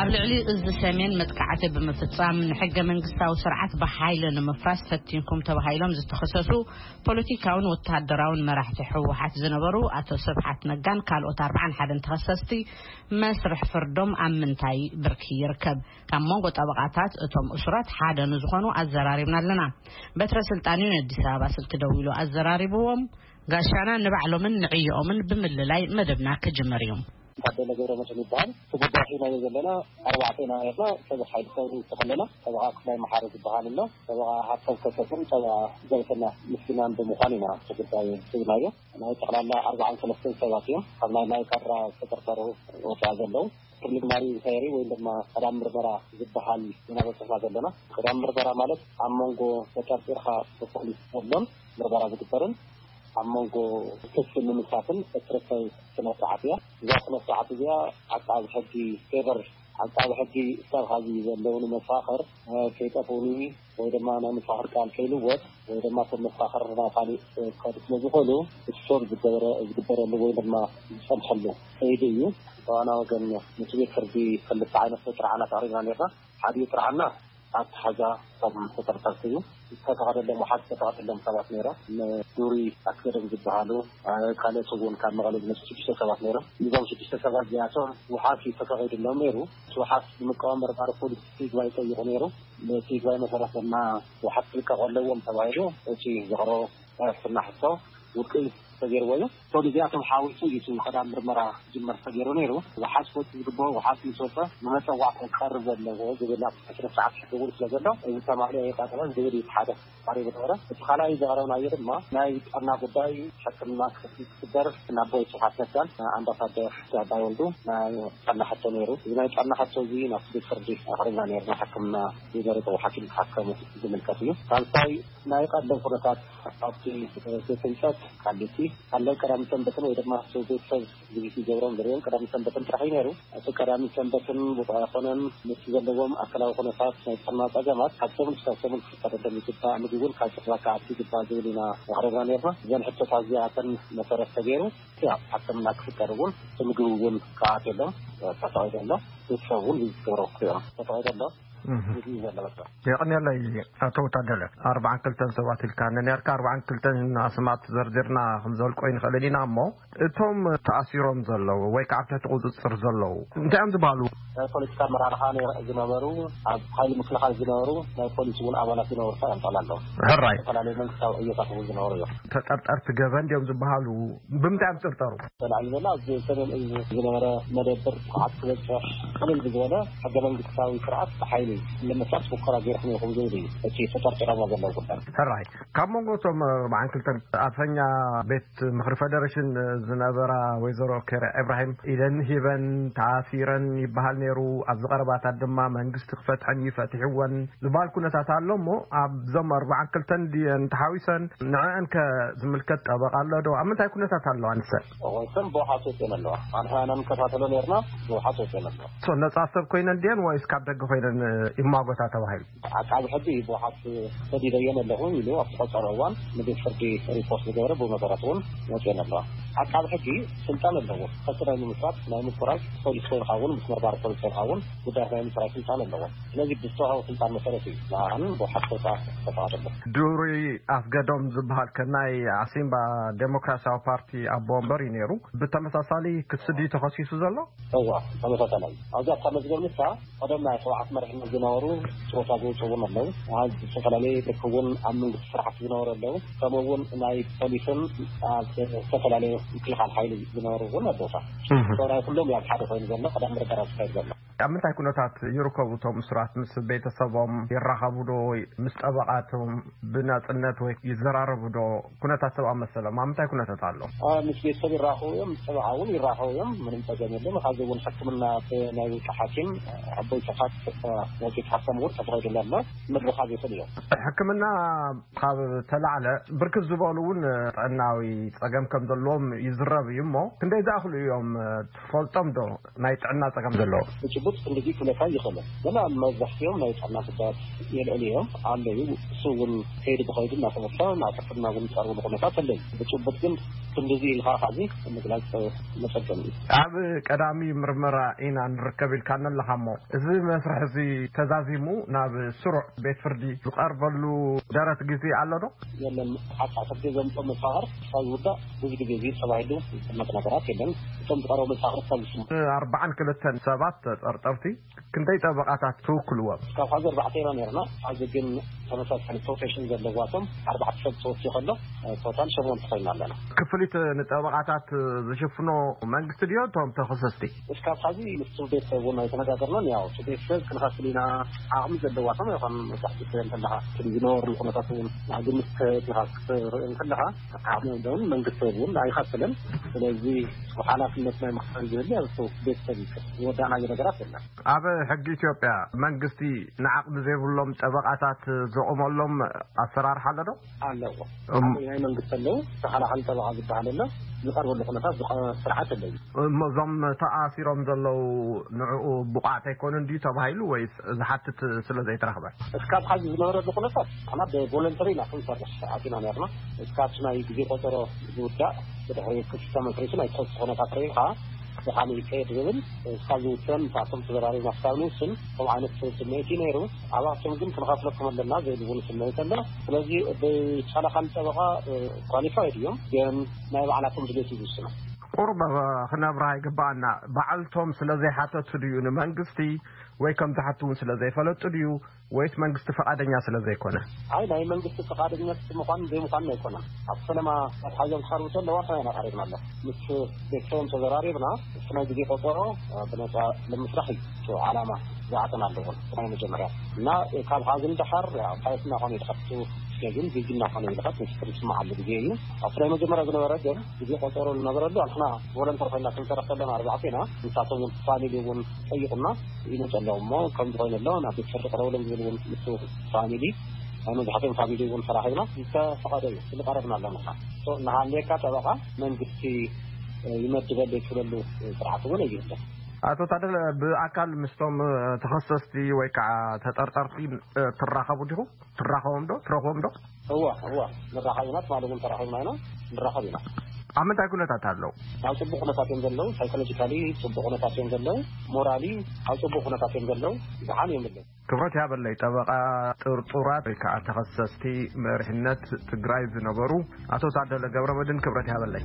ኣብ ልዕሊ እዚ ሰሜን መጥቃዕቲ ብምፍፃም ንሕገ መንግስታዊ ስርዓት ብሓይሊ ንምፍራስ ፈቲንኩም ተባሂሎም ዝተኸሰሱ ፖለቲካውን ወተሃደራውን መራሕቲ ህወሓት ዝነበሩ ኣቶ ስብሓት ነጋን ካልኦት ኣርባዓን ሓደን ተኸሰስቲ መስርሕ ፍርዶም ኣብ ምንታይ ብርኪ ይርከብ ካብ መንጎ ጠበቃታት እቶም እሱራት ሓደ ንዝኾኑ ኣዘራሪብና ኣለና በትረ ስልጣን ዩ ኣዲስ ኣበባ ስልኪ ደዊሉ ኣዘራሪብዎም ጋሻና ንባዕሎምን ንዕዮኦምን ብምልላይ መደብና ክጅምር እዩ። ታደለ ገብረመድህን ይበሃል ትጉዳይ ሒናዮ ዘለና ኣርባዕተ ኢና ነርና ሰብ ሓይሊ ሰብሪ ዝተኸለና ጠበቓ ክፍላይ መሓሪ ዝበሃል ኣሎ ጠበቓ ሃብቶም ከሰትን ጠበቓ ዘርሰና ምስግናን ብምዃን ኢና ትጉዳይ ስብናዮ ናይ ጠቕላላ ኣርባዓን ሰለስተን ሰባት እዮም ካብ ናይ ናይ ካድራ ዝተጠርጠሩ ወፃኢ ዘለዉ ከም ንግማሪ ሰይሪ ወይ ድማ ቀዳም ምርመራ ዝበሃል ኢና በጺሕና ዘለና። ቀዳም ምርመራ ማለት ኣብ መንጎ ተጠርጢርካ ፍትሒ ፖሊስ ዘሎን ምርመራ ዝግበርን ኣብ መንጎ ክሲ ምምስራትን እትርከብ ስነ ስርዓት እያ። እዛ ስነ ስርዓት እዚኣ ዓቃቢ ሕጊ ፌቨር ዓቃቢ ሕጊ እስካብ ሀዚ ዘለውኒ መፋኽር ከይጠፍኡኒ፣ ወይ ድማ ናይ ምፍኻር ቃል ከይልወጥ ወይ ድማ ሰብ መፋኸር ናብ ካሊእ ክኸዱ ስለ ዝኾኑ እሶር ዝገበረ ዝግበረሉ ወይ ድማ ዝፀንሐሉ ከይዲ እዩ ብዋና ወገን ነቲ ቤት ፍርዲ ክልተ ዓይነት ጥርዓናት ኣቕሪብና ነርና ሓዲኡ ጥርዓና ኣተሓዛ ካብ ተጠርጠርቲ እዩ ዝተፈቐደሎም ውሓት ዝተፈቐደሎም ሰባት ነይሮም ንዱሪ ኣክበደም ዝበሃሉ ካልኦት እውን ካብ መቐለ ዝመፅ ሽዱሽተ ሰባት ነይሮም እዞም ሽዱሽተ ሰባት እዚኣቶም ውሓት እዩ ተፈቒድሎም ነይሩ እቲ ውሓት ንምቃወም መርማሪ ፖሊስ ይግባይ ጠይቑ ነይሩ ነቲ ጉባኤ መሰረት ድማ ወሓት ጥንቃቐ ኣለዎም ተባሂሉ እቲ ዘቕረቦ ናይ ሕትና ሕቶ ውድቂ ተገይርዎ እዩ። እቶም እዚኣቶም ሓዊሱ እዩ እቲ ቀዳሚ ምርመራ ክጅመር ተገይሩ ነይሩ። ወሓት ክወፅእ ዝግበኦ ወሓት ምስ ወፀ ንመፀዋዕታ ክቐርብ ዘለዎ ዝብል ኣብ ስነ ስርዓት ሕጊ እውን ስለ ዘሎ እዚ ተማሊኡ ኣይቐረበን ዝብል እዩ እቲ ሓደ። ቀሪቡ ነበረ። እቲ ካልኣይ ዘቕረብናዮ ድማ ናይ ጥዕና ጉዳይ ሕክምና ክትትል ክግበር ናብ ቦይ ስብሓት ነጋን ኣምባሳደር ኣባይ ወልዱ ናይ ጥዕና ሕቶ ነይሩ። እዚ ናይ ጥዕና ሕቶ እዚ ናብቲ ቤት ፍርዲ ኣቕሪብና ነይርና። ሕክምና ዝገረጠዎ ሓኪም ክሓከሙ ዝምልከት እዩ። ሳልሳይ ናይ ቀደም ኩነታት ኣብቲ ቤት ህንፀት ቃሊቲ ካለይ ቀዳምን ሰንበትን ወይ ድማ እቲ ቤተሰብ ቢቢሲ ጀብሮም ዝርኦም ቀዳምን ሰንበትን ጥራሕ እዩ ነይሩ። እቲ ቀዳምን ሰንበትን ውቑዕ ኣይኮነን። ምስቲ ዘለዎም ኣካላዊ ኩነታት ናይ ጥዕና ፀገማት ካብ ሰሙን ክሳብ ሰሙን ክፍቀደሎም ይግባእ፣ ምግቢ እውን ካብ ስድራ ክኣቱ ይግባእ ዝብል ኢና ኣቕሪብና ነይርና። እዘን ሕቶታት እዚኣተን መሰረት ተገይሩ ያው ኣብ ሕክምና ክፍቀዱ እውን እቲ ምግቢ እውን ክኣትየሎም ተፈቒዱ ኣሎ። ቤተሰብ እውን እዚ ዝገብሮ ክሪኦም ተፈቒዱ ኣሎ። የቀኒለይ ኣቶ ታደለ ኣርባዓን ክልተን ሰባት ኢልካ ነርካ ኣርባዓን ክልተን ኣስማት ዘርዚርና ክንዘልቆ ይንክእልን ኢና እሞ እቶም ተኣሲሮም ዘለዉ ወይ ከዓ ብትሕቲ ቁፅፅር ዘለዉ እንታይ እዮም ዝበሃሉ ናይ ፖለቲካ መራርካ ዝነበሩ ኣብ ሓይሊ ምክልኻል ዝነበሩ ናይ ፖሊስ እውን ኣባላት ዝነበሩ ከ ኣምጠላ ኣለዉ ሕራይ ዝተፈላለዩ መንግስታዊ ዕዮታት እውን ዝነበሩ እዮም ተጠርጠርቲ ገበን ድኦም ዝበሃሉ ብምንታይ ዝጥርጠሩ? ተላዒሉ ዘሎ ኣብ ሰሜን እዝ ዝነበረ መደብር ብቕዓት ክበፅሕ ቅልል ብዝበለ ሕገ መንግስታዊ ስርዓት ብሓይሊ ንምፍራስ ሙከራ ገይርኩም ኢኹም ዝብል እዩ እቲ ተጠርጢሮሞ ዘለዉ ጉዳይ ሕራይ ካብ መንጎ እቶም ኣርብዓን ክልተን ኣፈኛ ቤት ምክሪ ፈደሬሽን ዝነበራ ወይዘሮ ኬረ እብራሂም ኢደን ሂበን ተኣሲረን ይበሃል ነይሩ ኣብዚ ቀረባታት ድማ መንግስቲ ክፈትሐን እዩ ፈትሕወን ዝበሃል ኩነታት ኣሎ እሞ እዞም ኣርባዓን ክልተን ድየን ተሓዊሰን? ንዐዐን ከ ዝምልከት ጠበቓ ኣሎ ዶ? ኣብ ምንታይ ኩነታት ኣለዋ ንሰን? ወሰን ብውሓት ወጺኤን ኣለዋ። ኣንሕና ኢና ንከታተሎ ኔርና፣ ብውሓት ወጺኤን ኣለዋ። እቶ ነጻ ሰብ ኮይነን ድየን ወይስ ካብ ደገ ኮይነን ይማጎታ ተባሂሉ? ዓቃቢ ሕጊ እዩ ብውሓት ሰዲደየን ኣለኹ ኢሉ ኣብ ዝቐጸሮ እዋን ንቤት ፍርዲ ሪፖርት ዝገበረ፣ ብኡ መሰረት እውን ወጺኤን ኣለዋ። ዓቃቢ ሕጊ ስልጣን ኣለዎ። ክሲ ናይ ምምስራት፣ ናይ ምፍራይ፣ ፖሊስ ኮይንካ እውን ምስ መርማሪ ፖሊስ ኮይንካ እውን ጉዳያት ናይ ምፍራይ ስልጣን ኣለዎ። ስለዚ ብዝተዋህቦ ስልጣን መሰረት እዩ ንዓኣምን ብሓተታ ዝተፈቐደሎም። ድሩይ ኣስገዶም ዝበሃል ከ ናይ ዓሲምባ ዴሞክራሲያዊ ፓርቲ ኣቦ ወንበር እዩ ነይሩ። ብተመሳሳሊ ክሲ ድዩ ተኸሲሱ ዘሎ? እወ ተመሳሳሊ እዩ። ኣብዚ ኣብታ መዝገብ ንሳ ቀደም ናይ ህወሓት መሪሕነት ዝነበሩ ጥሮታ ዝወፅኡ እውን ኣለው። ኣብ ዝተፈላለየ ብርኪ እውን ኣብ መንግስቲ ስራሕቲ ዝነበሩ ኣለው። ከምኡ እውን ናይ ፖሊስን ኣብ ዝተፈላለየ ምክልኻል ሓይሊ ዝነበሩ እውን ኣለው። እታ ሰብራይ ኩሎም እዩ ኣብ ሓደ ኮይኑ ዘሎ ቀዳም ምርመራ ዝካየድ ዘሎ። ኣብ ምንታይ ኩነታት ይርከቡ እቶም እሱራት? ምስ ቤተሰቦም ይራኸቡ ዶ ወይ ምስ ጠበቓቶም ብናጽነት ወይ ይዘራረቡ ዶ? ኩነታት ሰብኣዊ መሰሎም ኣብ ምንታይ ኩነታት ኣሎ? ምስ ቤተሰብ ይራኸቡ እዮም፣ ምስ ጠበቓ እውን ይራኸቡ እዮም፣ ምንም ጸገም የለን። ካብዚ እውን ሕክምና ብናይ ውልቂ ሓኪም ዓበይቲ ሰባት ወሲብ ሓፍቶም እውን ተፈቒዱሎም ኣሎ፣ ምርኻብ ይኽእሉ እዮም። ሕክምና ካብ ተላዕለ ብርክት ዝበሉ እውን ጥዕናዊ ጸገም ከም ዘለዎም ይዝረብ እዩ እሞ ክንደይ ዝኣኽሉ እዮም? ትፈልጦም ዶ? ናይ ጥዕና ጸገም ዘለዎም። ብጭቡጥ ክንድዚ ክብለካ ይኽእልን ገለ ኣብ መብዛሕቲኦም ናይ ጥዕና ጉዳያት የልዕሉ እዮም ኣለዩ እሱ እውን ከይዲ ብኸይዲ እናተበርሰ ናብ ሕክምና እውን ዝቀርብሉ ኩነታት ኣለዩ ብጭቡጥ ግን ክንድዚ ኢልካ ኸዚ ምግላፅ መፀገሚ እዩ። ኣብ ቀዳሚ ምርመራ ኢና ንርከብ ኢልካ ኣለኻ እሞ እዚ መስርሕ እዚ ተዛዚሙ ናብ ስሩዕ ቤት ፍርዲ ዝቐርበሉ ደረት ግዜ ኣሎ ዶ? የለን ሓታ ሕጊ ዘምፅኦ መሳቕር ክሳብ ዝውዳእ ብዙ ግዜ እዙይ ተባሂሉ ዝጥመት ነገራት የለን እቶም ዝቐረቡ መሳቕር ክሳብ ዝስሙ ኣርባዓን ክልተን ሰባት ተጠርጠርቲ ክንደይ ጠበቓታት ትውክልዎም? እስካብ ሐዚ ኣርባዕተ ኢና ነይርና ሐዚ ግን ተመሳሳሊ ፕሮፌሽን ዘለዋቶም ኣርባዕተ ሰብ ተወሲኹ ኣሎ ቶታል ሸሞንተ ኮይና ኣለና። ክፍሊት ንጠበቓታት ዝሽፍኖ መንግስቲ ድዮ እቶም ተኸሰስቲ? እስካብ ኻዚ ምስ ቤት ሰብ እውን ኣይተነጋገርናን ያው ቤት ሰብ ክንኸፍል ኢና ዓቕሚ ዘለዋ ከመይ ኾን መብዛሕትኡ ትሪኦ እንተለኻ እቲ ዝነበርሉ ኩነታት እውን ናብ ግምት ከእትኻ ክትርኢ እንከለኻ ዓቕሚ የለውን መንግስቲ ሰብ እውን ኣይኸፍልን ስለዚ ሓላፍነት ናይ ምኽፋል ዝህሊ ኣብ ቤት ሰብ ይከ ዝወዳእናዮ ነገራት የለን ኣብ ሕጊ ኢትዮጵያ መንግስቲ ንዓቕሚ ዘይብሎም ጠበቓታት ዘቑመሎም ኣሰራርሓ ኣሎ ዶ ኣለዎ ዓብይ ናይ መንግስቲ ኣለዉ ተኸላኸሊ ጠበቓ ዝበሃል ኣሎ ዝቐርበሉ ኩነታት ዝቆመ ስርዓት ኣለዩ። እሞ እዞም ተኣሲሮም ዘለዉ ንዕኡ ብቑዓት ኣይኮኑን ድዩ ተባሂሉ ወይስ ዝሓትት ስለ ዘይተረኽበ? እስካብ ሐዚ ዝነበረሉ ኩነታት ንሕና ብቮለንተሪ ኢና ክንሰርሕ ኣቲና ኔርና። እስካብ እቲ ናይ ግዜ ቆፀሮ ዝውዳእ ብድሕሪ ክሲ ተመስሪቱ ናይ ክሲ ኩነታት ርኢኻ ክሲ ካሊእ ይካየድ ዝብል እስካብ ዝውሰን ምስኣቶም ተዘራሪብና እስካብ ንውስን ከምኡ ዓይነት ስምዒት እዩ ነይሩ። ኣባትኩም ግን ክንኸፍለኩም ኣለና ዘይብሉ ስምዒት ኣሎ ስለዚ ብተኸላኻሊ ጠበቃ ኳሊፋይድ እዮም ግን ናይ ባዕላቶም ድሌት እዩ ዝውስኑ ቁርብ ክነብራ ይግባኣና ባዓልቶም ስለዘይሓተቱ ድዩ ንመንግስቲ ወይ ከም ዝሓት እውን ስለ ዘይፈለጡ ድዩ ወይስ መንግስቲ ፍቓደኛ ስለ ዘይኮነ ኣይ ናይ መንግስቲ ፍቓደኛት ምኳን ዘይምኳን ኣይኮነን ኣብ ፈለማ ኣሓዞም ክቐርቡ ከለዋ ከመይ ናቀሪብና ኣሎ ምስ ቤተሰቦም ተዘራሪብና ናይ ግዜ ቆፀሮ ብነፃ ንምስራሕ እዩ ዓላማ ዝዓተን ኣለዎ ናይ መጀመርያ እና ካብ ሀዚ ንደሓር ፓይለት እናኾነ ይድኸት ስኬጁል ቢዚ እናኾነ ይድኸት ምስክር ይስማዓሉ ግዜ እዩ ኣብቲ ናይ መጀመርያ ዝነበረ ግን ግዜ ቆፀሮ ዝነበረሉ ኣንሕና ቮለንተር ኮይና ክንሰርሕ ከለና ኣርባዕተ ኢና ንሳቶም እውን ፋሚሊ እውን ጠይቁና ይመፅ ኣለዉ እሞ ከምዚ ኮይኑ ኣሎ ናብ ቤት ፍርዲ ቅረብሎም ዝብል እውን ምስ ፋሚሊ ናይ መብዛሕትኦም ፋሚሊ እውን ተራኺብና ዝተፈቐደ እዩ ክንቐረብና ኣለና ንሃልየካ ጠበቓ መንግስቲ ይመድበለይ ትብለሉ ስርዓት እውን ኣይህለን። ኣቶ ታደለ ብኣካል ምስቶም ተኸሰስቲ ወይ ከዓ ተጠርጠርቲ ትራኸቡ ዲኹም? ትራኸቦም ዶ ትረኽቦም ዶ? እወ እወ ንራኸብ ኢና ትማሊ እውን ተራኺብና ኢና ንራኸብ ኢና። ኣብ ምንታይ ኩነታት ኣለው? ኣብ ፅቡቅ ኩነታት እዮም ዘለው። ሳይኮሎጂካሊ ፅቡቅ ኩነታት እዮም ዘለው። ሞራሊ ኣብ ፅቡቅ ኩነታት እዮም ዘለው። ደሓን እዮም ዘለው። ክብረት ያበለይ ጠበቃ ጥርጡራት ወይ ከዓ ተኸሰስቲ መሪሕነት ትግራይ ዝነበሩ ኣቶ ታደለ ገብረመድን ክብረት ያበለይ